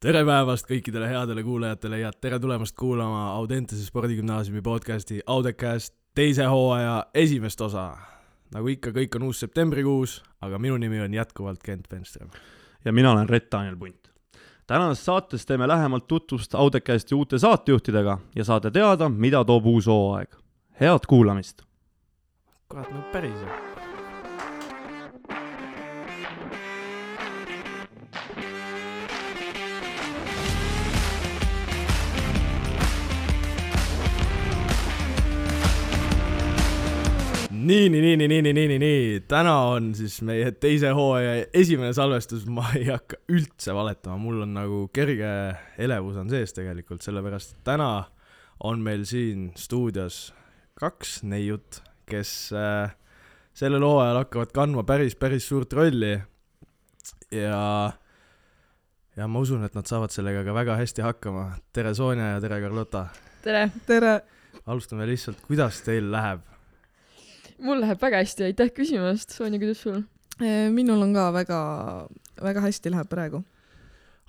tere päevast kõikidele headele kuulajatele ja tere tulemast kuulama Audentese spordigümnaasiumi podcasti Audecast teise hooaja esimest osa. nagu ikka, kõik on uus septembrikuus, aga minu nimi on jätkuvalt Kent Penström. ja mina olen Rett-Daniel Punt. tänases saates teeme lähemalt tutvust Audecasti uute saatejuhtidega ja saate teada, mida toob uus hooaeg. head kuulamist! kurat, no päriselt. Nii, nii, nii, nii, nii, nii, nii, nii, nii, täna on siis meie teise hooaja esimene salvestus, ma ei hakka üldse valetama, mul on nagu kerge elevus on sees tegelikult, sellepärast et täna on meil siin stuudios kaks neiut, kes äh, sellel hooajal hakkavad kandma päris, päris suurt rolli. ja, ja ma usun, et nad saavad sellega ka väga hästi hakkama. tere, Sonja ja tere, Carlota. tere! tere! alustame lihtsalt, kuidas teil läheb? Mul läheb väga hästi, aitäh küsimast, Sonja, kuidas sul? minul on ka väga, väga hästi läheb praegu.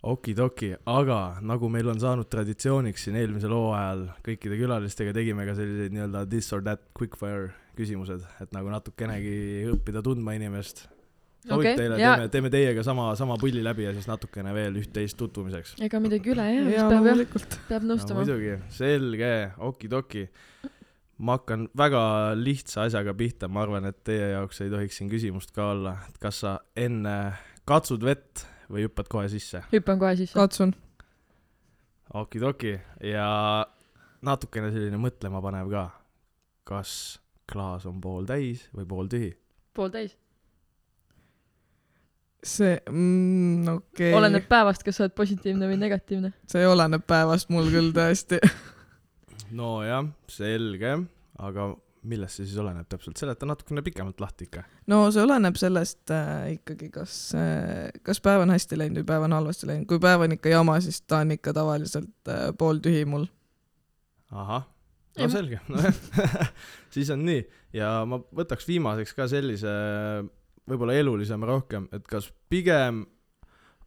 okidoki, aga nagu meil on saanud traditsiooniks siin eelmisel hooajal kõikide külalistega tegime ka selliseid nii-öelda this or that quickfire küsimused, et nagu natukenegi õppida tundma inimest. sobib okay, teile, teeme, teeme teiega sama, sama pulli läbi ja siis natukene veel üht-teist tutvumiseks. ega midagi üle ei jää, jaa, loomulikult. peab nõustama no,. muidugi, selge, okidoki ma hakkan väga lihtsa asjaga pihta, ma arvan, et teie jaoks ei tohiks siin küsimust ka olla, et kas sa enne katsud vett või hüppad kohe sisse? hüppan kohe sisse. katsun. okidoki ja natukene selline mõtlemapanev ka. kas klaas on pooltäis või pooltühi? pooltäis. see mm,, okei okay.. oleneb päevast, kas sa oled positiivne või negatiivne. see oleneb päevast mul küll tõesti nojah, selge, aga millest see siis oleneb täpselt, seleta natukene pikemalt lahti ikka. no see oleneb sellest äh, ikkagi, kas äh,, kas päev on hästi läinud või päev on halvasti läinud, kui päev on ikka jama, siis ta on ikka tavaliselt äh, pooltühi mul. ahah, no selge. Nojah siis on nii. Ja ma võtaks viimaseks ka sellise võib-olla elulisema rohkem, et kas pigem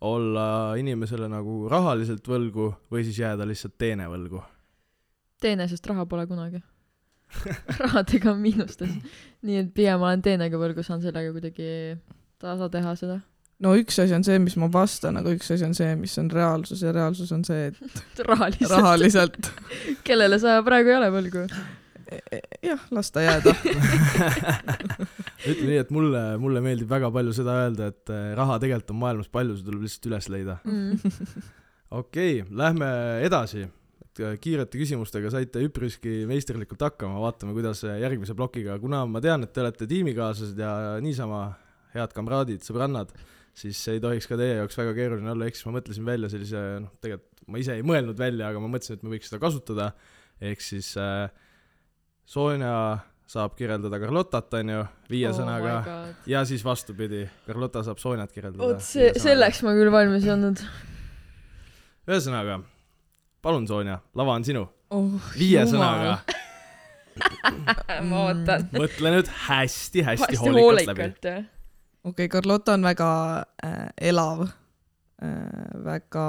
olla inimesele nagu rahaliselt võlgu või siis jääda lihtsalt teene võlgu teene, sest raha pole kunagi rahadega on miinustes. nii et pigem olen teenega võrgu, saan sellega kuidagi tasa teha seda. no üks asi on see, mis ma vastan, aga üks asi on see, mis on reaalsus ja reaalsus on see, et rahaliselt, rahaliselt. kellele sa praegu ei ole võlgu? E, e, jah, las ta jääda ütleme nii, et mulle, mulle meeldib väga palju seda öelda, et eh, raha tegelikult on maailmas palju, see tuleb lihtsalt üles leida mm.. okei lähme edasi Äh, kiirete küsimustega saite üpriski meisterlikult hakkama, vaatame, kuidas järgmise plokiga, kuna ma tean, et te olete tiimikaaslased ja niisama head kamraadid, sõbrannad, siis ei tohiks ka teie jaoks väga keeruline olla, ehk siis ma mõtlesin välja sellise, noh, tegelikult ma ise ei mõelnud välja, aga ma mõtlesin, et me võiks seda kasutada, ehk siis äh, Sonja saab kirjeldada Carlotat, on ju, viie oh sõnaga, ja siis vastupidi, Carlota saab Sonjat kirjeldada. vot see, selleks ma küll valmis ei olnud. ühesõnaga palun, Sonja, lava on sinu oh,. viie jumal. sõnaga ma ootan. mõtle nüüd hästi-hästi hoolikalt läbi. okei okay,, Carlota on väga äh, elav äh,, väga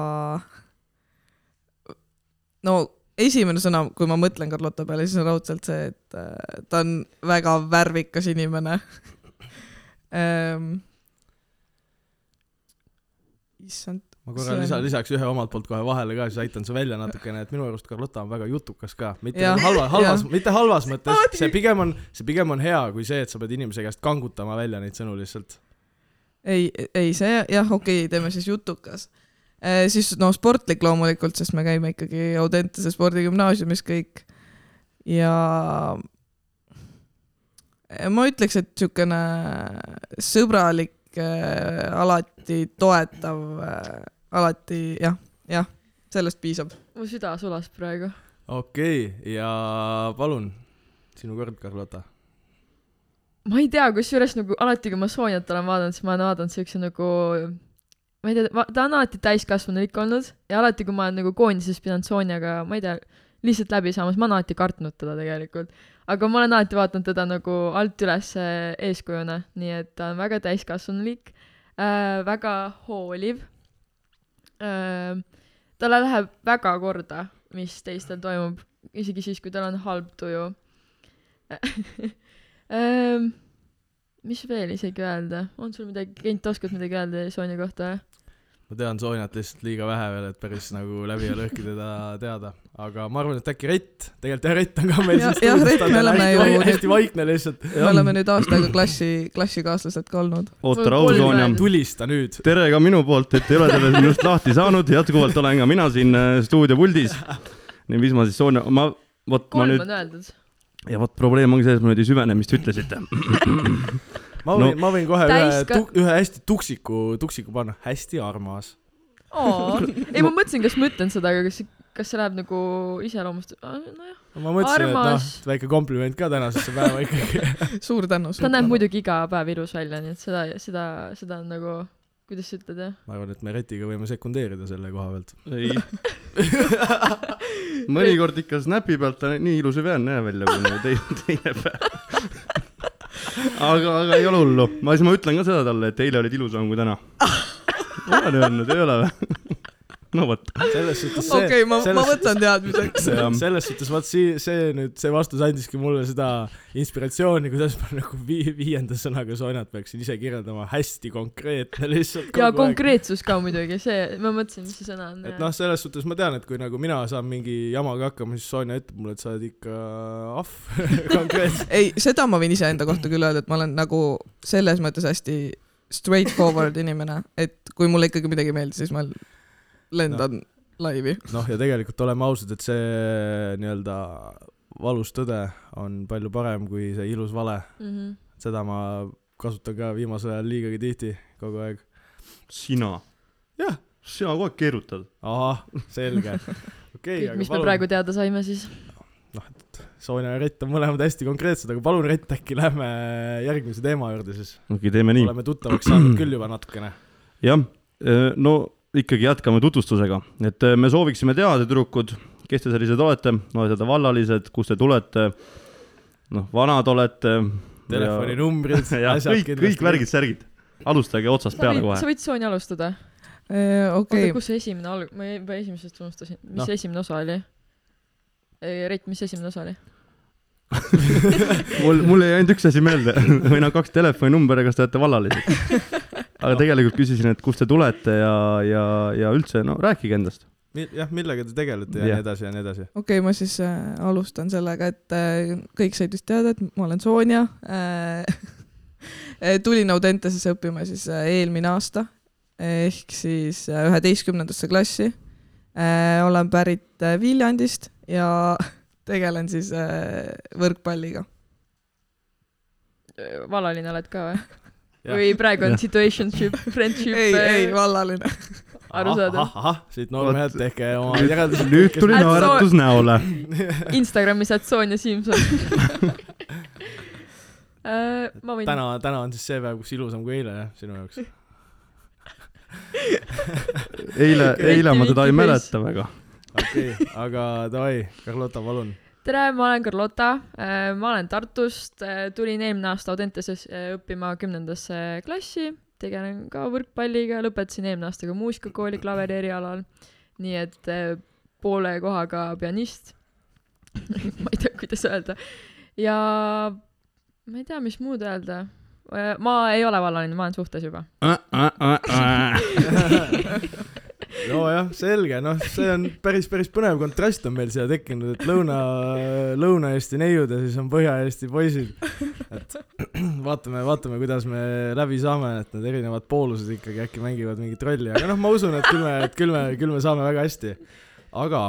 no esimene sõna, kui ma mõtlen Carlota peale, siis on raudselt see, et äh, ta on väga värvikas inimene ähm, issand, ma korra lisa, lisaks ühe omalt poolt kohe vahele ka, siis aitan su välja natukene, et minu arust Carlota on väga jutukas ka, mitte ja, halva, halvas, mitte halvas mõttes, see pigem on, see pigem on hea kui see, et sa pead inimese käest kangutama välja neid sõnu lihtsalt. ei, ei see jah, okei okay,, teeme siis jutukas. E,. siis no sportlik loomulikult, sest me käime ikkagi Audentese spordigümnaasiumis kõik. Ja ma ütleks, et niisugune sõbralik äh,, alati toetav alati jah, jah, sellest piisab. mu süda sulas praegu. okei okay,, ja palun, sinu kord, Carlota. ma ei tea, kusjuures nagu alati, kui ma Sonjat olen vaadanud, siis ma olen vaadanud siukse nagu ma ei tea, ta on alati täiskasvanulik olnud ja alati, kui ma olen nagu koondises pidanud Sonjaga, ma ei tea, lihtsalt läbi saamas, ma olen alati kartnud teda tegelikult. aga ma olen alati vaadanud teda nagu alt üles eeskujuna, nii et ta on väga täiskasvanulik äh,, väga hooliv talle läheb väga korda, mis teistel toimub, isegi siis, kui tal on halb tuju. Mis veel isegi öelda, on sul midagi, Kent, oskad midagi öelda Sonja kohta? ma tean Sonjat lihtsalt liiga vähe veel, et päris nagu läbi ja lõhki teda teada, aga ma arvan, et äkki Rett, tegelikult jah, Rett on ka meil Ja- siin jah, stuudios, Rett, ta on me oleme hästi, ju- hästi vaikne lihtsalt. me oleme nüüd aasta aega klassi, klassikaaslased ka olnud. oota, kolm Sonja veel.. tulista nüüd. tere ka minu poolt, et ei ole sellest minust lahti saanud, jätkuvalt olen ka mina siin äh, stuudiopuldis. nii, mis ma siis Sonja, ma, vot ma kolm nüüd on öeldud. ja vot probleem ongi selles, ma nüüd ei süvene, mis te ütlesite. ma võin no,, ma võin kohe ühe Täiska-, ühe hästi tuksiku, tuksiku panna, hästi armas. ei, ma mõtlesin, kas ma ütlen seda, aga kas, kas see läheb nagu iseloomust-, nojah. ma mõtlesin, et noh Armas., väike kompliment ka tänasesse päeva ikkagi. suur tänu. ta näeb. muidugi iga päev ilus välja, nii et seda, seda, seda on nagu, kuidas sa ütled, jah? ma arvan, et me Retiga võime sekundeerida selle koha pealt. ei. mõnikord ikka Snapi pealt ta nii ilus ei pea näe välja, kui teine, teine päev. aga, aga ei ole hullu, ma siis ma ütlen ka seda talle, et eile olid ilusam kui täna. olen öelnud, ei ole või? No vot, selles suhtes see okei, ma, ma selles- võtan teadmiseks. Selles suhtes vaat sii-, see nüüd, see vastus andiski mulle seda inspiratsiooni, kuidas ma nagu vii-, viienda sõnaga Sonjat peaksin ise kirjeldama, hästi konkreetne lihtsalt. ja. konkreetsus ka muidugi, see, ma mõtlesin, mis see sõna on. et noh, selles suhtes ma tean, et kui nagu mina saan mingi jamaga hakkama, siis Sonja ütleb mulle, et sa oled ikka ahv konkreetselt. ei, seda ma võin iseenda kohta küll öelda, et ma olen nagu selles mõttes hästi straightforward inimene, et kui mulle ikkagi midagi ei meeldi, siis ma lendan laivi. noh, ja tegelikult oleme ausad, et see nii-öelda valus tõde on palju parem kui see ilus vale. Mhm. seda ma kasutan ka viimasel ajal liigagi tihti, kogu aeg. sina. jah, sina kogu aeg keerutad. ahah, selge. okei, kõik, aga mis me palun praegu, teada saime siis. Sonja ja Rett on mõlemad hästi konkreetsed, aga palun, Rett, äkki lähme järgmise teema juurde siis. okei okay,, teeme nii. oleme tuttavaks saanud küll juba natukene. jah, no ikkagi jätkame tutvustusega, et eh, me sooviksime teada, tüdrukud, kes te sellised olete, olete te vallalised, kust te tulete, noh, vanad olete. telefoninumbrid, kõik, kõik. värgid-särgid. alustage otsast peale sa kohe. võid Sonja alustada. oota, okei, kus see esimene alg-, ma juba esimesest unustasin, mis no. esimene osa oli? Reit, mis esimene osa oli? mul, mul jäi ainult üks asi meelde või noh, kaks telefoninumbri, kas te olete vallalised. aga tegelikult küsisin, et kust te tulete ja, ja, ja üldse, no rääkige endast. jah, millega te tegelete ja Jah. nii edasi ja nii edasi. okei, ma siis äh, alustan sellega, et äh, kõik said vist teada, et ma olen Sonja äh. tulin Audentesesse õppima siis äh, eelmine aasta ehk siis äh, üheteistkümnendasse klassi äh,. olen pärit äh, Viljandist ja tegelen siis äh, võrkpalliga. vallaline oled ka või? Või praegu on situationship, friendship ei, ei, vallaline. arusaadav. ahah, siit noormehed tehke oma järeldused. nüüd tuli naeratus näole. Instagramis saad Sonja Simson Äh, ma võin, täna, täna on siis see päev, kus ilusam kui eile jah, sinu jaoks. eile, eile ma teda ei mäleta väga. okei, aga davai, Carlota, palun. tere, ma olen Carlota, ma olen Tartust, tulin eelmine aasta Audenteses äh, õppima kümnendasse klassi, tegelen ka võrkpalliga, lõpetasin eelmine aasta ka muusikakooli klaveri erialal, nii et äh, poole kohaga pianist. ma ei tea, kuidas öelda. ja ma ei tea, mis muud öelda. ma ei ole vallaline, ma olen suhtes juba. nojah, selge, noh, see on päris, päris põnev kontrast on meil siia tekkinud, et lõuna, Lõuna-Eesti neiud ja siis on Põhja-Eesti poisid. et vaatame, vaatame, kuidas me läbi saame, et need erinevad poolused ikkagi äkki mängivad mingit rolli, aga noh, ma usun, et küll me, et küll me, küll me saame väga hästi. aga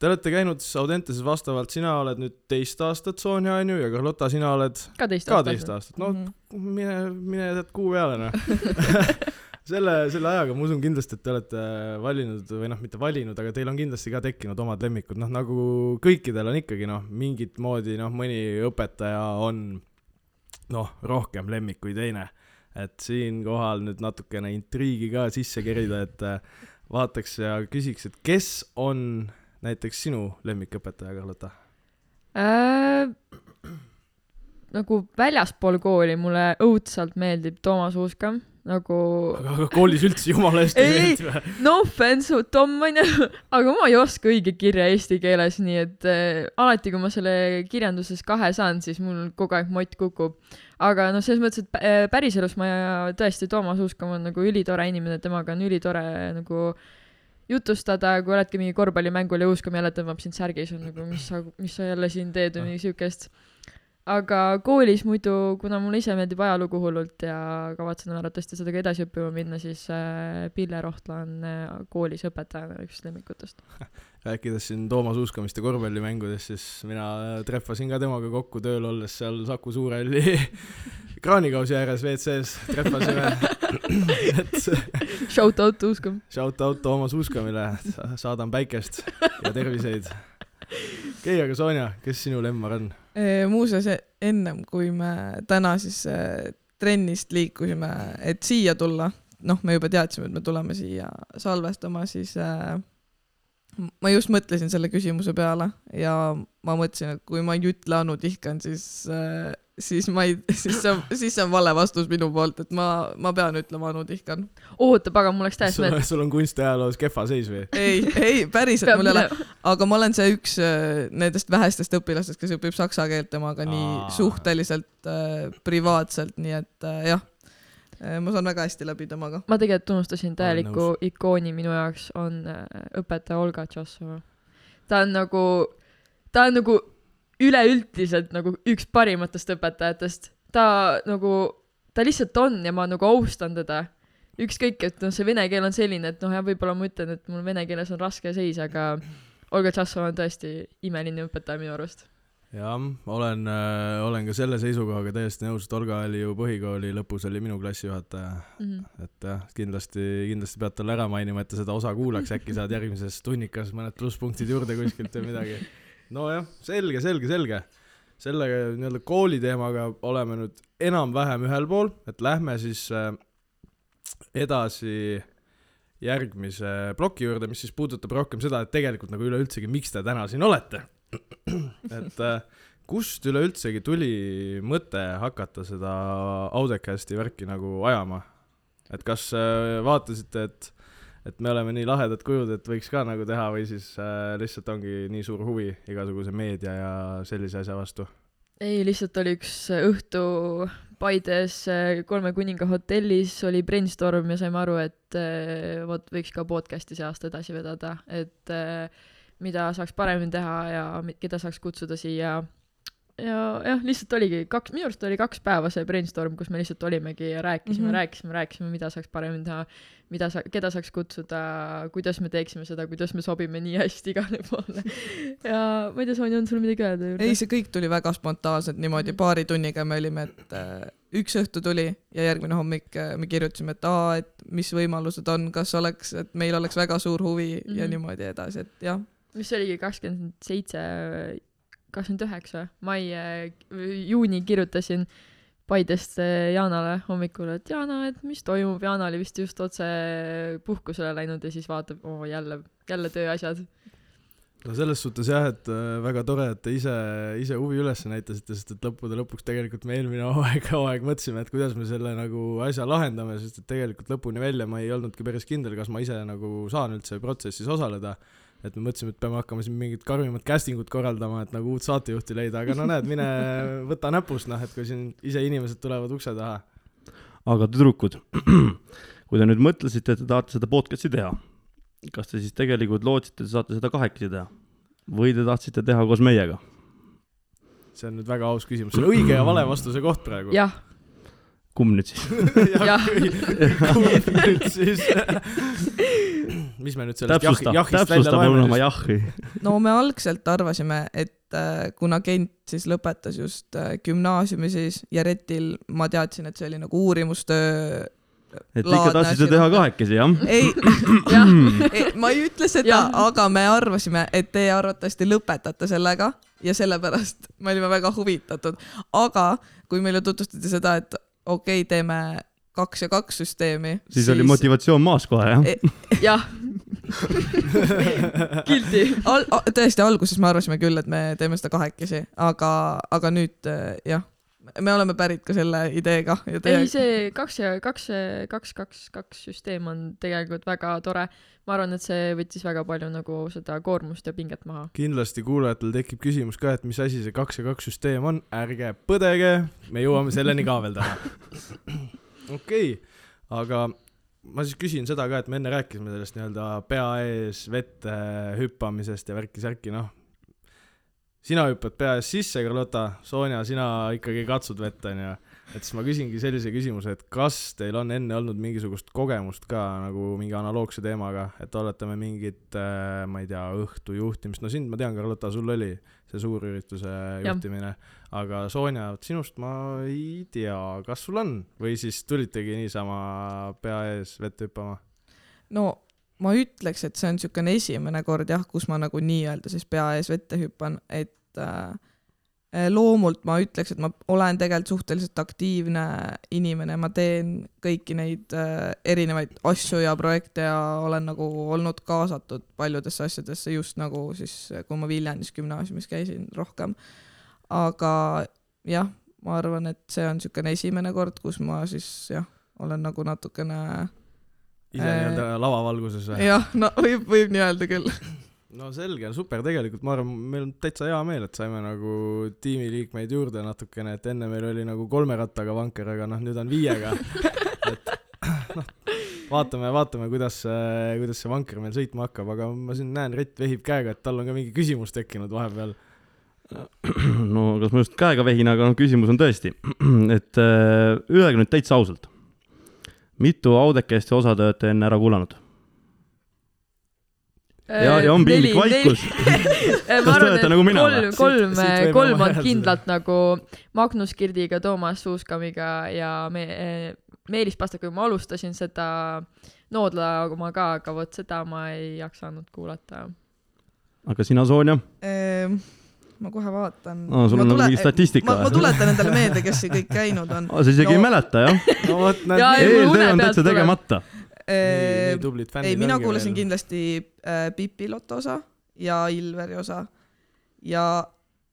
te olete käinud siis Audenteses vastavalt, sina oled nüüd teist aastat Sonja onju ja Carlota, sina oled ka teist ka aastat. teist aastat, no Mhm. mine, mine tead kuu peale noh selle, selle ajaga ma usun kindlasti, et te olete valinud või noh, mitte valinud, aga teil on kindlasti ka tekkinud omad lemmikud, noh nagu kõikidel on ikkagi noh, mingit moodi noh, mõni õpetaja on noh, rohkem lemmik kui teine. et siinkohal nüüd natukene intriigi ka sisse kerida, et äh, vaataks ja küsiks, et kes on näiteks sinu lemmikõpetaja, Carlota? äh,. nagu väljaspool kooli mulle õudselt meeldib Toomas Uuska nagu aga koolis üldse jumala eest ei meeldi või? no offense, Tom onju, aga ma ei oska õige kirja eesti keeles, nii et äh, alati, kui ma selle kirjanduses kahe saan, siis mul kogu aeg mott kukub. aga noh, selles mõttes, et äh, päriselus ma tõesti, Toomas Uuskam on nagu ülitore inimene, temaga on ülitore nagu jutustada, kui oledki mingi korvpallimängul ja Uuskam jälle tõmbab sind särgi, siis on nagu, mis sa, mis sa jälle siin teed või midagi siukest. Aga koolis muidu, kuna mulle ise meeldib ajalugu hullult ja kavatsen arvatavasti seda ka edasi õppima minna, siis äh, Pille Rohtla on äh, koolis õpetajana üks lemmikutest. rääkides siin Toomas Uuskamist ja korvpallimängudest, siis mina trehvasin ka temaga kokku tööl olles seal Saku Suurhalli kraanikausi ääres WC-s, trehvasime. et Shout out Uuskam. shout out Toomas Uuskamile, saadan päikest ja terviseid. okei okay,, aga Sonja, kes sinu lemmar on? muuseas, ennem kui me täna siis äh, trennist liikusime, et siia tulla, noh, me juba teadsime, et me tuleme siia salvestama, siis äh, ma just mõtlesin selle küsimuse peale ja ma mõtlesin, et kui ma ei ütle Anu Tihkan, siis äh, siis ma ei, siis see on, siis see on vale vastus minu poolt, et ma, ma pean ütlema Anu Tihkan. oota, pagan, mul läks täiesti sul on, meelde. sul on kunstiajaloos kehva seis või? ei, ei päriselt mul ei ole, aga ma olen see üks äh, nendest vähestest õpilastest, kes õpib saksa keelt temaga nii suhteliselt äh, privaatselt, nii et äh, jah, ma saan väga hästi läbi temaga. ma tegelikult unustasin täieliku ikooni minu jaoks on äh, õpetaja Olga Tšossova. ta on nagu, ta on nagu üleüldiselt nagu üks parimatest õpetajatest. ta nagu, ta lihtsalt on ja ma nagu austan teda. ükskõik, et noh, see vene keel on selline, et noh, jah, võib-olla ma ütlen, et mul vene keeles on raske seis, aga Olga Tšossova on tõesti imeline õpetaja minu arust. jah, olen äh,, olen ka selle seisukohaga täiesti nõus, et Olga oli ju põhikooli lõpus oli minu klassijuhataja, Mhm. et jah, kindlasti, kindlasti pead talle ära mainima, et ta seda osa kuulaks, äkki saad järgmises tunnikas mõned plusspunktid juurde kuskilt või midagi. nojah, selge, selge, selge. selle nii-öelda kooli teemaga oleme nüüd enam-vähem ühel pool, et lähme siis äh, edasi järgmise ploki juurde, mis siis puudutab rohkem seda, et tegelikult nagu üleüldsegi, miks te täna siin olete. et äh, kust üleüldsegi tuli mõte hakata seda Audecasti värki nagu ajama? et kas äh, vaatasite, et, et me oleme nii lahedad kujud, et võiks ka nagu teha või siis äh, lihtsalt ongi nii suur huvi igasuguse meedia ja sellise asja vastu? ei, lihtsalt oli üks õhtu Paides Kolme kuninga hotellis oli brainstorm ja saime aru, et vot võiks ka podcast'i see aasta edasi vedada, et äh, mida saaks paremini teha ja keda saaks kutsuda siia. ja jah, lihtsalt oligi kaks, minu arust oli kaks päeva see brainstorm, kus me lihtsalt olimegi ja rääkisime mm. -hmm. rääkisime, rääkisime, mida saaks paremini teha, mida sa, keda saaks kutsuda, kuidas me teeksime seda, kuidas me sobime nii hästi igale poole. ja ma ei tea, Sonja, on sul midagi öelda juurde? ei, see kõik tuli väga spontaanselt, niimoodi Mhm. paari tunniga me olime, et äh, üks õhtu tuli ja järgmine hommik äh, me kirjutasime, et aa, et mis võimalused on, kas oleks, et meil oleks väga suur huvi mm -hmm. ja Mhm. niimoodi edasi, et jah. Mis oligi, kakskümmend seitse, kakskümmend üheksa mai, juuni kirjutasin Paidest eh, Jaanale hommikul, et Jaana, et mis toimub, Jaana oli vist just otse puhkusele läinud ja siis vaatab, oo jälle, jälle tööasjad. no selles suhtes jah, et äh, väga tore, et te ise, ise huvi üles näitasite, sest et lõppude lõpuks tegelikult me eelmine hooaeg, hooaeg mõtlesime, et kuidas me selle nagu asja lahendame, sest et tegelikult lõpuni välja ma ei olnudki päris kindel, kas ma ise nagu saan üldse protsessis osaleda. Et me mõtlesime, et peame hakkama siin mingit karmimat casting ut korraldama, et nagu uut saatejuhti leida, aga no näed, mine võta näpust, noh, et kui siin ise inimesed tulevad ukse taha. aga tüdrukud, kui te nüüd mõtlesite, et te tahate seda podcast'i teha, kas te siis tegelikult lootsite, et te saate seda kahekesi teha? või te tahtsite teha koos meiega? see on nüüd väga aus küsimus, see on õige ja vale vastuse koht praegu. jah, kumb nüüd siis? Jah. kumb nüüd siis mis me nüüd sellest täpsusta, jahist välja loeme oma siis? jahhi. no me algselt arvasime, et äh, kuna Kent siis lõpetas just äh, gümnaasiumi siis ja Retil ma teadsin, et see oli nagu uurimustöö. et ikka Laadne tahtsite teha rohkem. kahekesi, jah? ei, jah, ma ei ütle seda Jah., aga me arvasime, et teie arvatavasti lõpetate sellega ja sellepärast me olime väga huvitatud. aga kui meile tutvustati seda, et okei okay,, teeme kaks ja kaks süsteemi, siis oli motivatsioon maas kohe, jah? E- jah. Guilty. al-, tõesti alguses me arvasime küll, et me teeme seda kahekesi, aga, aga nüüd äh, jah, me oleme pärit ka selle ideega ja ei, teie, see kaks ja kaks, kaks, kaks, kaks süsteem on tegelikult väga tore. ma arvan, et see võttis väga palju nagu seda koormust ja pinget maha. kindlasti kuulajatel tekib küsimus ka, et mis asi see kaks ja kaks süsteem on, ärge põdege, me jõuame selleni ka veel täna. okei okay,, aga ma siis küsin seda ka, et me enne rääkisime sellest nii-öelda pea ees vette hüppamisest ja värki-särki, noh. sina hüppad pea ees sisse, Carlota, Sonja, sina ikkagi katsud vett, onju. et siis ma küsingi sellise küsimuse, et kas teil on enne olnud mingisugust kogemust ka nagu mingi analoogse teemaga, et oletame mingit äh,, ma ei tea, õhtu juhtimist, no sind ma tean, Carlota, sul oli see suurürituse juhtimine, aga Sonja, sinust ma ei tea, kas sul on? Või siis tulitegi niisama pea ees vette hüppama? no ma ütleks, et see on niisugune esimene kord jah, kus ma nagu nii-öelda siis pea ees vette hüppan, et äh, loomult ma ütleks, et ma olen tegelikult suhteliselt aktiivne inimene, ma teen kõiki neid äh, erinevaid asju ja projekte ja olen nagu olnud kaasatud paljudesse asjadesse just nagu siis, kui ma Viljandis gümnaasiumis käisin rohkem. aga jah, ma arvan, et see on niisugune esimene kord, kus ma siis jah, olen nagu natukene ise Äh, nii-öelda lavavalguses või? jah, no võib, võib nii öelda küll. no selge, super, tegelikult ma arvan, meil on täitsa hea meel, et saime nagu tiimiliikmeid juurde natukene, et enne meil oli nagu kolme rattaga vanker, aga noh, nüüd on viiega. et noh, vaatame, vaatame, kuidas, kuidas see vanker meil sõitma hakkab, aga ma siin näen, Rett vehib käega, et tal on ka mingi küsimus tekkinud vahepeal. no kas ma just käega vehin, aga noh, küsimus on tõesti, et äh, öelge nüüd täitsa ausalt. mitu Audekesti osa te olete enne ära kuulanud? ja, ja on piinlik vaikus. ma Kas te arvan, olete et nagu mina või? kolm, kolm võime kolm on kindlalt nagu Magnus Kirdiga, Toomas Suuskamiga ja me-, Meelis Pastakuga ma alustasin seda Noodla oma ka, aga vot seda ma ei jaksanud kuulata. aga sina, Sonja? Ehm, ma kohe vaatan Aa, sul Ma on nagu tule- mingi statistika ma, tuletan endale meelde, kes siin kõik käinud on. sa isegi No- ei mäleta, jah? no vot, näed eeltöö on täitsa tegemata. Nii, nii tublid fännid ei, mina kuulasin veel. kindlasti äh, Pipi Loto osa ja Ilveri osa ja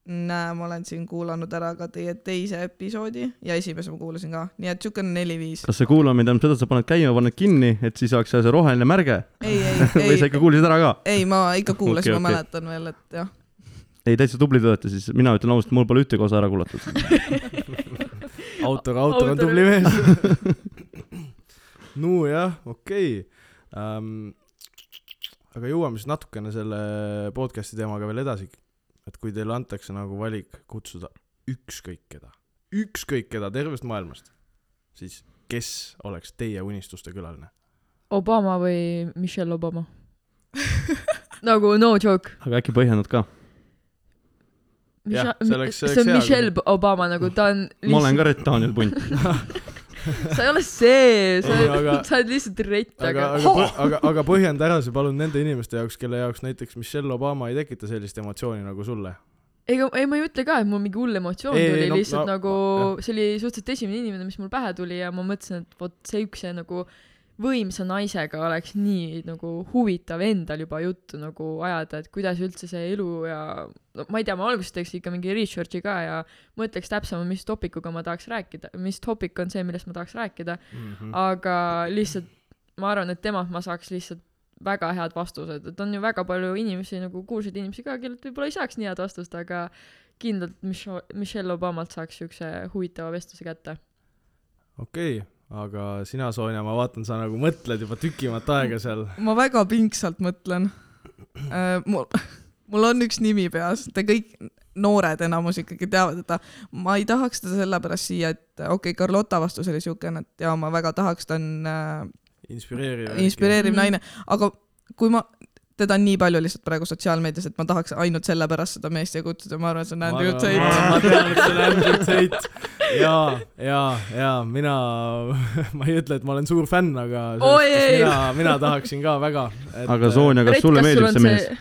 näe, ma olen siin kuulanud ära ka teie teise episoodi ja esimese ma kuulasin ka, nii et siukene neli-viis. kas see kuulamine tähendab seda, et sa paned käima, paned kinni, et siis oleks seal see roheline märge ei, ei, või sa ei, ikka kuulsid ära ka? ei, ma ikka kuulasin okay,, ma okei. mäletan veel, et jah. ei, täitsa tublid olete siis, mina ütlen ausalt, mul pole ühtegi osa ära kuulatud. autor, autor on tubli mees. No jah, okei um,. aga jõuame siis natukene selle podcast'i teemaga veel edasi. et kui teile antakse nagu valik kutsuda ükskõik keda, ükskõik keda tervest maailmast, siis kes oleks teie unistuste külaline? Obama või Michelle Obama? nagu no joke. aga äkki põhjendad ka? Jah, see oleks- see see on oleks hea, Michelle Obama nagu ta on ma olen ka Rett Daniel Punt. sa ei ole see, sa oled aga-, sa oled lihtsalt rett, aga, aga aga, aga, aga põhjenda ära see palun nende inimeste jaoks, kelle jaoks näiteks Michelle Obama ei tekita sellist emotsiooni nagu sulle. ega, ei ma ei ütle ka, et mul mingi hull emotsioon Ei, tuli, no- lihtsalt no- nagu jah. see oli suhteliselt esimene inimene, mis mul pähe tuli ja ma mõtlesin, et vot see üks nagu võimsa naisega oleks nii nagu huvitav endal juba juttu nagu ajada, et kuidas üldse see elu ja no ma ei tea, ma alguses teeks ikka mingi research'i ka ja mõtleks täpsemalt, mis topikuga ma tahaks rääkida, mis topik on see, millest ma tahaks rääkida, Mhm. aga lihtsalt ma arvan, et temalt ma saaks lihtsalt väga head vastused, et on ju väga palju inimesi nagu kuulsaid inimesi ka, kellelt võib-olla ei saaks nii head vastust, aga kindlalt Michelle, Michelle Obamalt saaks siukse huvitava vestluse kätte. okei okay,, aga sina, Sonja, ma vaatan, sa nagu mõtled juba tükimat aega seal. ma väga pingsalt mõtlen äh,. mul, mul on üks nimi peas, te kõik noored enamus ikkagi teavad teda. ma ei tahaks teda sellepärast siia, et okei okay,, Carlota vastus oli siukene, et jaa, ma väga tahaks, ta on äh, inspireeriv. inspireeriv Mhm. naine, aga kui ma, teda on nii palju lihtsalt praegu sotsiaalmeedias, et ma tahaks ainult sellepärast seda meest siia kutsuda, ma arvan, see on Andrew ma Tate. tean, et see on Andrew Tate. jaa, jaa, jaa, mina, ma ei ütle, et ma olen suur fänn, aga selles Oi, suhtes ei. mina, mina tahaksin ka väga. aga Sonja, kas sulle meeldib see mees??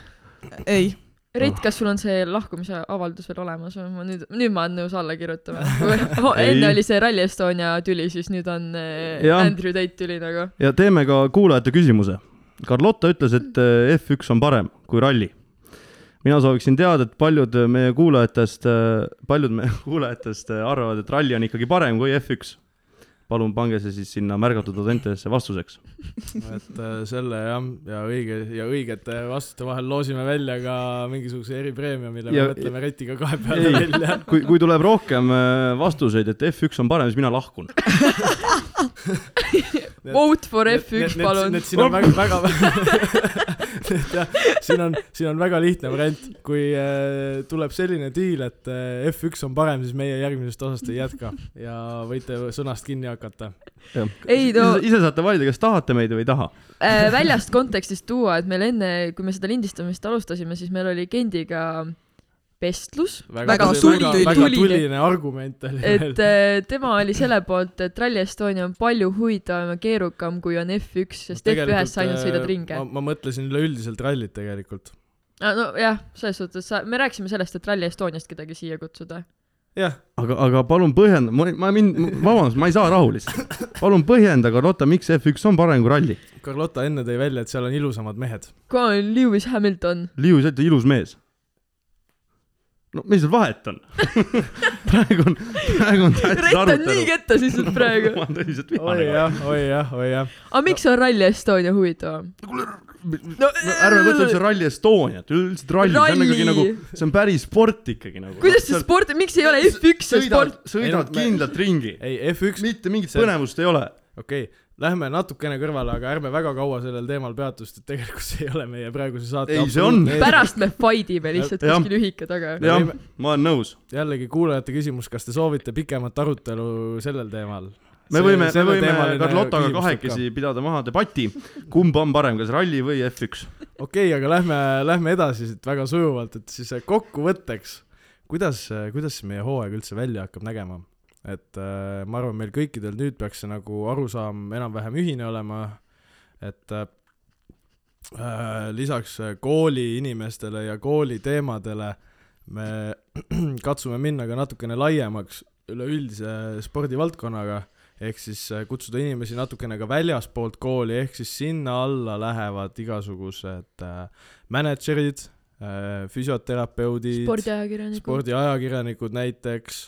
ei, Reit, kas sul on see lahkumise avaldus veel olemas või ma nüüd, nüüd ma olen nõus alla kirjutama. Ei. enne oli see Rally Estonia tüli, siis nüüd on äh, Jah. Andrew Tate tüli nagu. ja teeme ka kuulajate küsimuse. Carlotta ütles, et eh, F1 on parem kui ralli. mina sooviksin teada, et paljud meie kuulajatest, paljud meie kuulajatest arvavad, et ralli on ikkagi parem kui F1. Palun pange see siis sinna märgatud Audentesse vastuseks. et äh, selle jah, ja õige ja õigete vastuste vahel loosime välja ka mingisuguse eripreemia, mille Ja- me mõtleme Retiga kahe peale Ei. välja. kui, kui tuleb rohkem äh, vastuseid, et F1 on parem, siis mina lahkun. Vote for F1, palun Need. siin on väga, väga, et jah, siin on, siin on väga lihtne variant, kui äh, tuleb selline diil, et äh, F1 on parem, siis meie järgmisest osast ei jätka ja võite sõnast kinni hakata. Ei, no- ise, saate valida, kas tahate meid või ei taha. äh, väljast kontekstist tuua, et meil enne, kui me seda lindistamist alustasime, siis meil oli Gendiga vestlus, Väga väga tuline. tuline argument oli et veel. äh, tema oli selle poolt, et Rally Estonia on palju huvitavam ja keerukam kui on F1, sest F1-s sa ainult sõidad ringe äh, ma,. ma mõtlesin üleüldiselt rallit tegelikult. nojah, selles suhtes sa, me rääkisime sellest, et Rally Estoniast kedagi siia kutsuda. jah, aga, aga palun põhjenda, ma, ma mind, vabandust, ma ei saa rahu lihtsalt. palun põhjenda, Carlota, miks F1 on parem kui ralli? Carlota enne tõi välja, et seal on ilusamad mehed. kui on Lewis Hamilton. Sa oled ilus mees. No mis seal vahet on? praegu on, praegu on tähtis Rett on nii arutelu. ketta siis nüüd praegu. ma olen tõsiselt oi vihane. jah, oi jah, oi jah. aga miks on Rally Estonia huvitavam? no ärme võta üldse Rally Estoniat, üldiselt ralli, see on ikkagi nagu, see on päris sport ikkagi nagu. kuidas see sport, miks ei ole F1 see sõidad sport?, Ei sõidad kindlalt ringi. ei, F1, mitte mingit põnevust ei ole. okei okay,, lähme natukene kõrvale, aga ärme väga kaua sellel teemal peatu, sest et tegelikult see ei ole meie praeguse saate Ei, see on. pärast me fight ime lihtsalt Jah. kuskil ühika taga. jah ma olen nõus. jällegi kuulajate küsimus, kas te soovite pikemat arutelu sellel teemal? me võime, me võime Carlotaga kahekesi pidada maha debati, kumb on parem, kas ralli või F1. okei okay,, aga lähme, lähme edasi siit väga sujuvalt, et siis kokkuvõtteks, kuidas, kuidas see meie hooaeg üldse välja hakkab nägema? Et äh, ma arvan, meil kõikidel nüüd peaks see nagu arusaam enam-vähem ühine olema, et äh, äh, lisaks äh, kooli inimestele ja kooli teemadele me katsume minna ka natukene laiemaks üleüldise spordivaldkonnaga, ehk siis äh, kutsuda inimesi natukene ka väljaspoolt kooli, ehk siis sinna alla lähevad igasugused äh, mänedžerid äh,, füsioterapeudid, spordiajakirjanikud. spordiajakirjanikud näiteks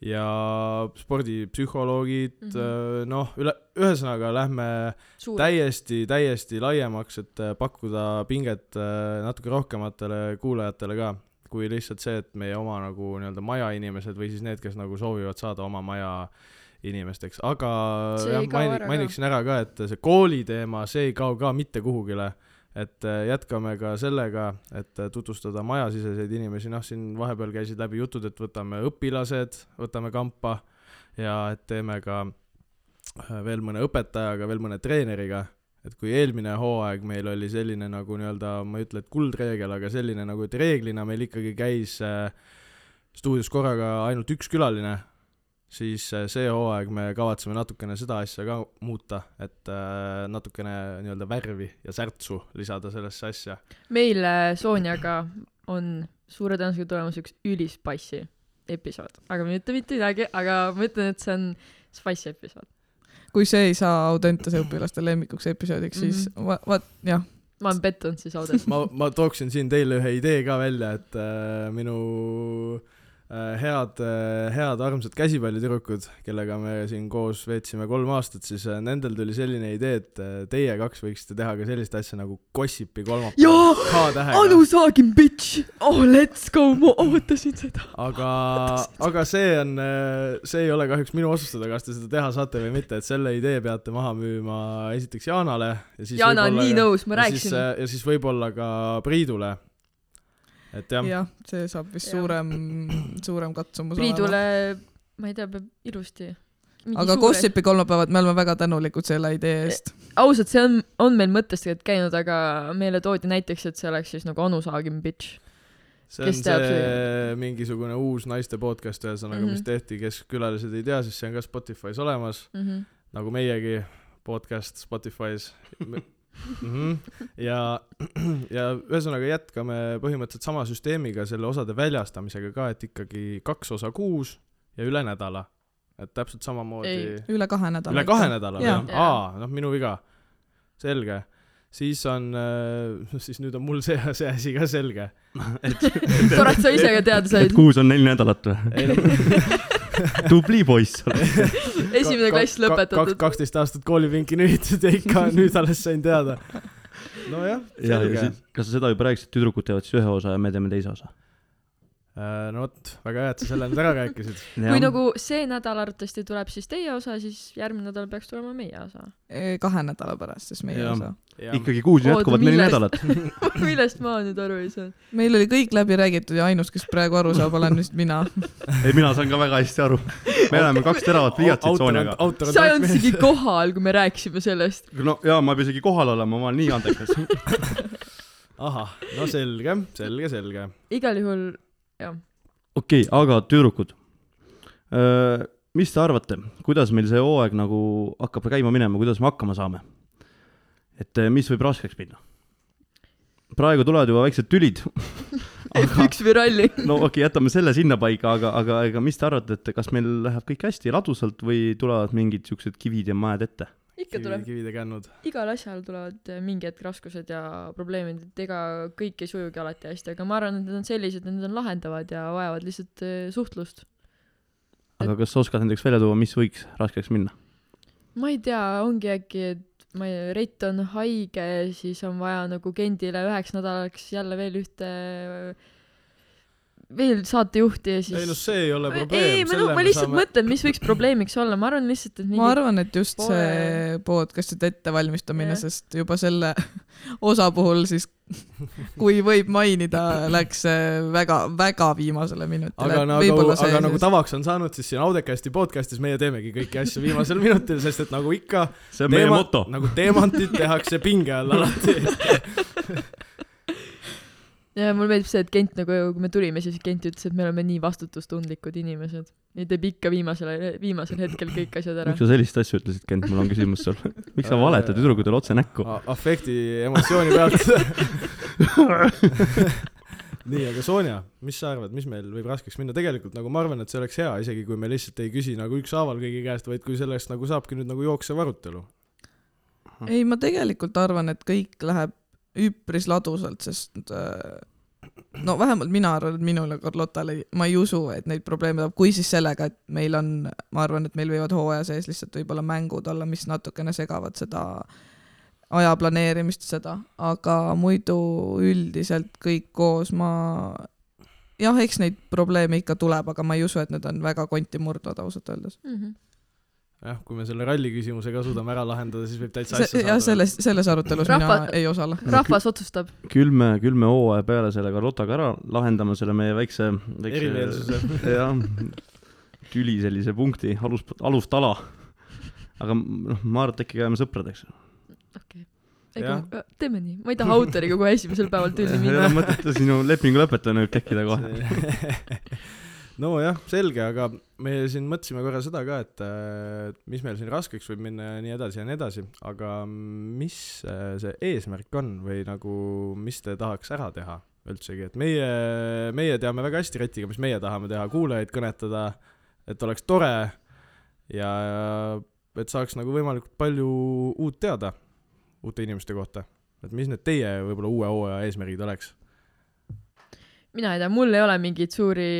ja spordipsühholoogid mm. -hmm. noh, üle, ühesõnaga lähme täiesti, täiesti laiemaks, et äh, pakkuda pinget äh, natuke rohkematele kuulajatele ka, kui lihtsalt see, et meie oma nagu nii-öelda maja inimesed või siis need, kes nagu soovivad saada oma maja inimesteks, aga jah maini- mainiksin ära ka, et see kooli teema, see ei kao ka mitte kuhugile et äh, jätkame ka sellega, et äh, tutvustada majasiseseid inimesi, noh, siin vahepeal käisid läbi jutud, et võtame õpilased, võtame kampa ja et teeme ka äh, veel mõne õpetajaga, veel mõne treeneriga, et kui eelmine hooaeg meil oli selline nagu nii-öelda, ma ei ütle, et kuldreegel, aga selline nagu, et reeglina meil ikkagi käis äh, stuudios korraga ainult üks külaline, siis äh, see hooaeg me kavatseme natukene seda asja ka muuta, et äh, natukene nii-öelda värvi ja särtsu lisada sellesse asja. meil äh, Sonjaga on suure tõenäosusega tulemas üks ülispassi episood, aga ma ei ütle mitte midagi, aga ma ütlen, et see on spicy episood. kui see ei saa Audentese õpilaste lemmikuks episoodiks, siis Mhm. va- vaat jah, ma olen pettunud siis Audent. ma, ma tooksin siin teile ühe idee ka välja, et äh, minu äh, head äh,, head armsad käsipallitüdrukud, kellega me siin koos veetsime kolm aastat, siis äh, nendel tuli selline idee, et äh, teie kaks võiksite teha ka sellist asja nagu Gossipi kolmapäev. Jaa! Anu Saagin, bitch! oh, let's go, ma ootasin seda. aga, aga see on, see ei ole kahjuks minu otsustada, kas te seda teha saate või mitte, et selle idee peate maha müüma esiteks Jaanale ja siis Jana on nii nõus, ma ja siis, rääkisin. ja siis võib-olla ka Priidule. Et jah ja., jah, see saab vist Jah. suurem, suurem katsumus Priidule, ma ei tea, peab ilusti. aga Gossipi kolmapäevad, me oleme väga tänulikud selle idee eest. ausalt, see on, on meil mõttes tegelikult käinud, aga meile toodi näiteks, et see oleks siis nagu Anu Saagin, bitch. see on see see- mingisugune uus naiste podcast ühesõnaga mm, -hmm. mis tehti, kes külalised ei tea, siis see on ka Spotify's olemas, Mhm. nagu meiegi podcast Spotify's mm. -hmm. ja, ja ühesõnaga jätkame põhimõtteliselt sama süsteemiga selle osade väljastamisega ka, et ikkagi kaks osa kuus ja üle nädala. et täpselt samamoodi Ei. üle kahe nädala. üle kahe nädala või? Jaa. aa, noh, minu viga. selge. siis on, siis nüüd on mul see, see asi ka selge. tore, et sa ise ka teada said. kuus on neli nädalat või? tubli poiss oled. Esimene klass lõpetatud. kaksteist aastat koolipinki nühitud ja ikka nüüd alles sain teada. nojah, ja, selge kas sa seda juba rääkisid, tüdrukud teevad siis ühe osa ja me teeme teise osa? Äh, no vot, väga hea, et sa selle nüüd ära rääkisid. kui nagu see nädal arvatavasti tuleb siis teie osa, siis järgmine nädal peaks tulema meie osa. kahe nädala pärast siis meie Jah. osa. ikkagi kuus jätkuvalt neli millest? nädalat. millest ma nüüd aru ei saa? meil oli kõik läbi räägitud ja ainus, kes praegu aru saab, olen vist mina. ei, mina saan ka väga hästi aru. me oleme kaks teravat pliiatsit on sa ei olnud isegi kohal, kui me rääkisime sellest. no jaa, ma ei pea isegi kohal olema, ma olen nii andekas. ahah, no selge, selge, selge. igal juhul. Okei okay,, aga tüdrukud. mis te arvate, kuidas meil see hooaeg nagu hakkab käima minema, kuidas me hakkama saame? et eh, mis võib raskeks minna? praegu tulevad juba väiksed tülid. F1 või ralli. no okei okay,, jätame selle sinnapaika, aga, aga, aga mis te arvate, et kas meil läheb kõik hästi ladusalt või tulevad mingid siuksed kivid ja mäed ette? Ikka tuleb, kivide kännud. igal asjal tulevad eh, mingi hetk raskused ja probleemid, et ega kõik ei sujugi alati hästi, aga ma arvan, et need on sellised, et need on lahendavad ja vajavad lihtsalt eh, suhtlust. aga kas sa oskad näiteks välja tuua, mis võiks raskeks minna? ma ei tea, ongi äkki, et ma ei, Reit on haige, siis on vaja nagu Gendile üheks nädalaks jälle veel ühte, veel saatejuhti ja siis ei no see ei ole probleem. ei, ma, no, ma lihtsalt saame... mõtlen, mis võiks probleemiks olla, ma arvan lihtsalt, et mingi ma arvan, et just poole- see podcast'ide ettevalmistamine Jah., sest juba selle osa puhul siis, kui võib mainida, läks see väga-väga viimasele minutile aga. nagu, aga nagu tavaks on saanud, siis siin Audecasti podcast'is meie teemegi kõiki asju viimasel minutil, sest et nagu ikka, see on meie moto. nagu teemantid tehakse pinge all alati. ja mulle meeldib see, et Kent nagu, kui me tulime, siis Kent ütles, et me oleme nii vastutustundlikud inimesed. ja teeb ikka viimasel, viimasel hetkel kõik asjad ära miks. sa sellist asja ütlesid, Kent, mul on küsimus sulle. miks sa valetad tüdrukutele otse näkku? afekti, emotsiooni pealt. nii, aga Sonja, mis sa arvad, mis meil võib raskeks minna, tegelikult nagu ma arvan, et see oleks hea, isegi kui me lihtsalt ei küsi nagu ükshaaval kõigi käest, vaid kui sellest nagu saabki nüüd nagu jooksev arutelu. ei, ma tegelikult arvan, et kõik läheb üpris ladusalt, sest äh, no vähemalt mina arvan, et minul ja Carlotale ei- ma ei usu, et neid probleeme tuleb, kui siis sellega, et meil on, ma arvan, et meil võivad hooaja sees lihtsalt võib-olla mängud olla, mis natukene segavad seda aja planeerimist, seda, aga muidu üldiselt kõik koos ma jah, eks neid probleeme ikka tuleb, aga ma ei usu, et need on väga konti murdvad ausalt öeldes. mm. -hmm. jah, kui me selle ralli küsimuse ka suudame ära lahendada, siis võib täitsa asja jah, selles, selles arutelus Rahva- mina ei osale. rahvas otsustab. küll me, küll me hooaja peale selle Carlotaga ära lahendame selle meie väikse, väikse Erimeelsuse. jah, tüli sellise punkti, alus, alustala. aga noh, ma arvan, et äkki jääme sõpradeks. okei okay.. teeme nii, ma ei taha autoriga kohe esimesel päeval tülli ei minna ole. mõtet sinu lepingu lõpetamine võib tekkida kohe. nojah, selge, aga me siin mõtlesime korra seda ka, et mis meil siin raskeks võib minna ja nii edasi ja nii edasi, aga mis äh, see eesmärk on või nagu, mis te tahaks ära teha üldsegi, et meie, meie teame väga hästi Retiga, mis meie tahame teha, kuulajaid kõnetada, et oleks tore ja et saaks nagu võimalikult palju uut teada uute inimeste kohta. et mis need teie võib-olla uue hooaja eesmärgid oleks? Mina ei tea, mul ei ole mingeid suuri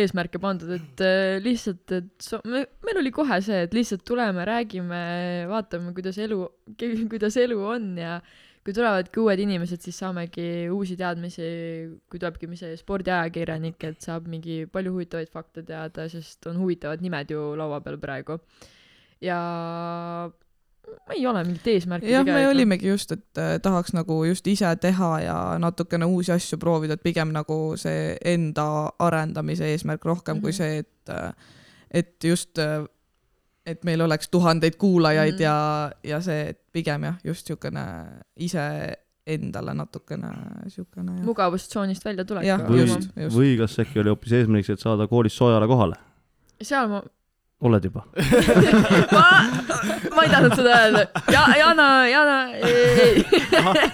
eesmärke pandud, et äh, lihtsalt, et so, me, meil oli kohe see, et lihtsalt tuleme, räägime, vaatame, kuidas elu, kuidas elu on ja kui tulevadki uued inimesed, siis saamegi uusi teadmisi, kui tulebki see spordiajakirjanik, et saab mingi palju huvitavaid fakte teada, sest on huvitavad nimed ju laua peal praegu. ja ei ole mingit eesmärki jah, me. olimegi just, et äh, tahaks nagu just ise teha ja natukene uusi asju proovida, et pigem nagu see enda arendamise eesmärk rohkem mm -hmm. kui Mhm. see, et äh, et just, et meil oleks tuhandeid kuulajaid mm. -hmm. ja, ja see, et pigem jah, just niisugune ise endale natukene niisugune mugavustsoonist välja tulek. Või või kas äkki oli hoopis eesmärgiks, et saada koolis soojale kohale? seal ma, oled juba? ma, ma ei tahtnud seda öelda. ja, Jana, Jana, ei,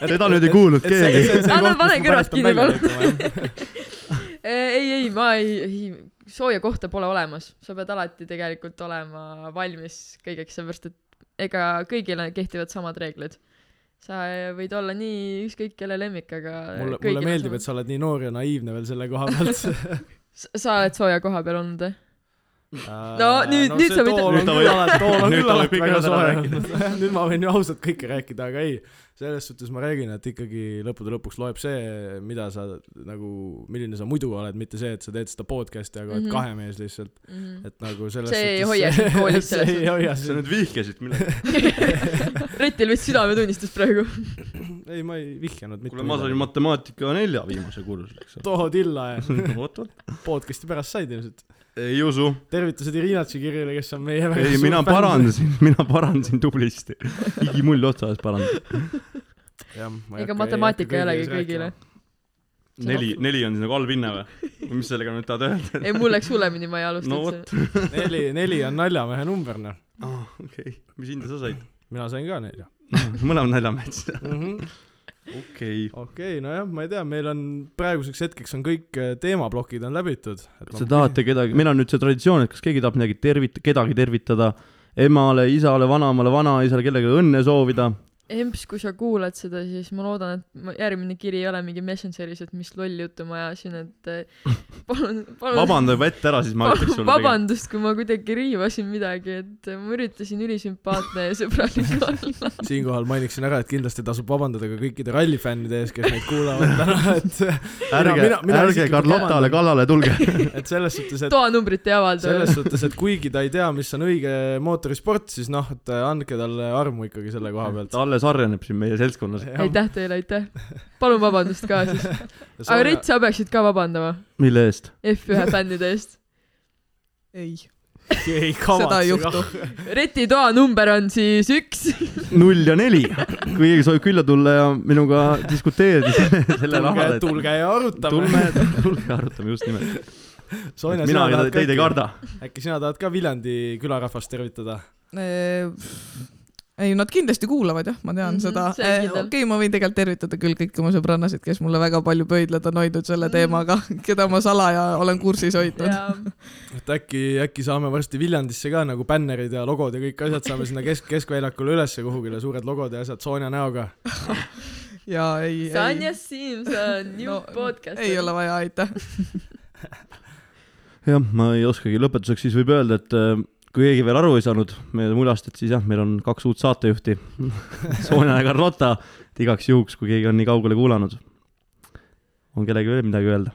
seda nüüd ei kuulnud keegi. Anna, pane kõrvad kinni, palun. ei, ei, ma ei, ei, sooja kohta pole olemas, sa pead alati tegelikult olema valmis kõigeks, sellepärast et ega kõigile kehtivad samad reeglid. sa võid olla nii ükskõik kelle lemmik, aga mulle, mulle meeldib, et sa oled nii noor ja naiivne veel selle koha pealt sa sa oled sooja koha peal olnud või? No nüüd- nüüd sa võid- tool on Nüüd ta küll võib- alati, tool on nüüd küll ta võib alati kõik väga asjad ära soe rääkida. olnud. nüüd ma võin ju ausalt kõike rääkida, aga ei, selles suhtes ma räägin, et ikkagi lõppude lõpuks loeb see, mida sa nagu, milline sa muidu oled, mitte see, et sa teed seda podcast'i, aga oled Mhm. kahe mees lihtsalt, et nagu selles See ei suhtes hoia sind koolis selles see ei hoia sa nüüd vihjasid millegi. Retil vist südametunnistus praegu. ei, ma ei vihjanud mitte kuule, ma sain. matemaatika nelja viimase kursuse, eks ole. too tilla ja vot, vot. podcast'i pärast said ilmselt. ei usu. tervitused Irina Tšigirile, kes on meie ei, mina parandasin, mina parandasin tublisti. higimull otsas parandasin. Jah, ma ega matemaatika ei olegi kõigile neli, neli on siis nagu halb hinne või? või mis sellega nüüd tahad öelda? ei, mul läks hullemini, ma ei alusta no üldse vot.. neli, neli on naljamehe number, noh. aa, okei. mis hinde sa said? mina sain ka nelja. mõlemad naljamehed siis. okei, okei. nojah, ma ei tea, meil on praeguseks hetkeks on kõik äh, teemaplokid on läbitud. kas te tahate kedagi, meil on nüüd see traditsioon, et kas keegi tahab midagi tervit-, kedagi tervitada, emale, isale, vanaemale, vanaisale, kellelegi õnne soovida. Emps, kui sa kuulad seda, siis ma loodan, et järgmine kiri ei ole mingi Messengeris, et mis lolli juttu ma ajasin, et eh, palun, palun vabanda juba ette ära, siis ma ütleks sulle. vabandust, kui ma kuidagi riivasin midagi, et ma üritasin ülisümpaatne ja sõbralik olla. siinkohal mainiksin ära, et kindlasti tasub vabandada ka kõikide rallifännide ees, kes meid kuulavad täna, et ärge ärge Carlotale kallale tulge. et selles suhtes, et toanumbrit ei avalda selles. suhtes, et kuigi ta ei tea, mis on õige mootorisport, siis noh, et andke talle armu ikkagi selle koha pealt. Alles harjaneb siin meie seltskonnas. aitäh teile, aitäh. palun vabandust ka siis. aga Rits, sa peaksid ka vabandama mille eest? F1 fännide eest. ei, ei seda ei kavatse juhtu. Reti toanumber on siis üks. null ja neli. kui keegi soovib külla tulla ja minuga diskuteerida selle, selle et tulge ja arutame. tulme, tulge arutame just nimelt. Sonja, mina sina tahad teid ei ka karda. äkki sina tahad ka Viljandi külarahvast tervitada? ei, nad kindlasti kuulavad jah, ma tean mm -hmm, seda. on okei okay,, ma võin tegelikult tervitada küll kõiki oma sõbrannasid, kes mulle väga palju pöidlad on hoidnud selle Mhm. teemaga, keda ma salaja olen kursis hoidnud. ja et äkki, äkki saame varsti Viljandisse ka nagu bännerid ja logod ja kõik asjad saame sinna kesk, keskväljakule ülesse kuhugile, suured logod ja asjad Sonja näoga. ja ei, Sanja ei, Simson, new No, no, podcast. ei ole vaja, aitäh. jah, ma ei oskagi, lõpetuseks siis võib öelda, et äh, kui keegi veel aru ei saanud meie mulast, et siis jah, meil on kaks uut saatejuhti, Sonja ja Carlota, et igaks juhuks, kui keegi on nii kaugele kuulanud. on kellelgi veel midagi öelda?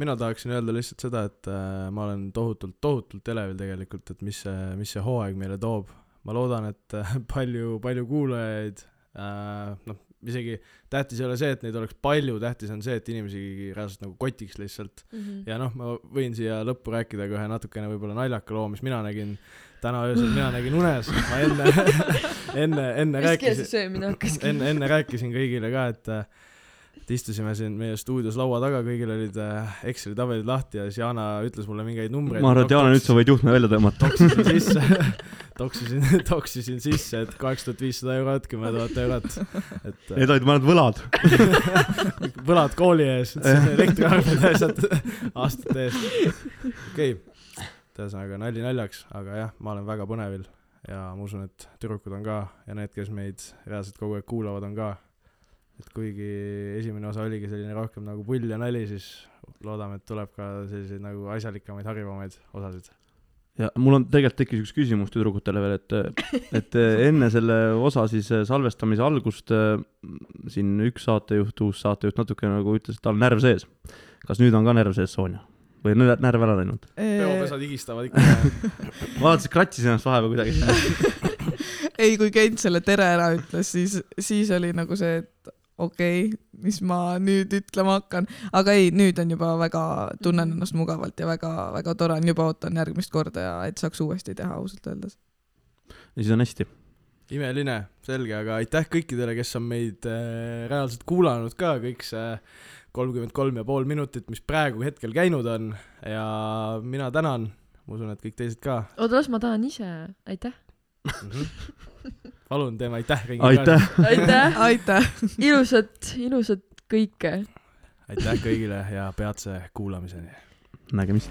mina tahaksin öelda lihtsalt seda, et äh, ma olen tohutult, tohutult elevil tegelikult, et mis see, mis see hooaeg meile toob. ma loodan, et äh, palju, palju kuulajaid äh,, noh, isegi tähtis ei ole see, et neid oleks palju, tähtis on see, et inimesi reaalselt nagu kotiks lihtsalt. Mhm. ja noh, ma võin siia lõppu rääkida ka ühe natukene võib-olla naljaka loo, mis mina nägin täna öösel, mina nägin unes, ma enne, enne, enne rääkisin, enne, enne rääkisin kõigile ka, et et istusime siin meie stuudios laua taga, kõigil olid äh, Exceli tabelid lahti ja siis Jana ütles mulle mingeid numbreid. ma arvan, et Jaan, nüüd sa võid juhtme välja tõmmata. toksisin sisse, toksisin, toksisin sisse, et kaheksa tuhat viissada eurot, kümme tuhat eurot, et äh, Need olid mõned võlad. võlad kooli ees, elektriarved ja asjad aastate eest. okei okay., ühesõnaga nali naljaks, aga jah, ma olen väga põnevil ja ma usun, et tüdrukud on ka ja need, kes meid reaalselt kogu aeg kuulavad, on ka. Et kuigi esimene osa oligi selline rohkem nagu pull ja nali, siis loodame, et tuleb ka selliseid nagu asjalikemaid, harivamaid osasid. ja mul on tegelikult tekkis üks küsimus tüdrukutele veel, et, et enne selle osa siis salvestamise algust äh, siin üks saatejuht, uus saatejuht natuke nagu ütles, et tal on närv sees. kas nüüd on ka närv sees, Sonja? või on nä- närv ära läinud? peopesad higistavad ikka. vaatasin, kratsis ennast vahepeal kuidagi. ei, kui Kent selle tere ära ütles, siis, siis oli nagu see, et okei okay,, mis ma nüüd ütlema hakkan, aga ei, nüüd on juba väga, tunnen ennast mugavalt ja väga-väga tore. On, juba ootan järgmist korda ja et saaks uuesti teha ausalt öeldes. ja siis on hästi. imeline, selge, aga aitäh kõikidele, kes on meid äh, reaalselt kuulanud ka, kõik see kolmkümmend kolm ja pool minutit, mis praegu hetkel käinud on. Ja mina tänan, ma usun, et kõik teised ka. Oota, las ma tahan ise, aitäh. palun teeme aitäh ringi aitäh! aitäh, aitäh. ilusat, ilusat kõike. aitäh kõigile ja peatse kuulamiseni nägemist.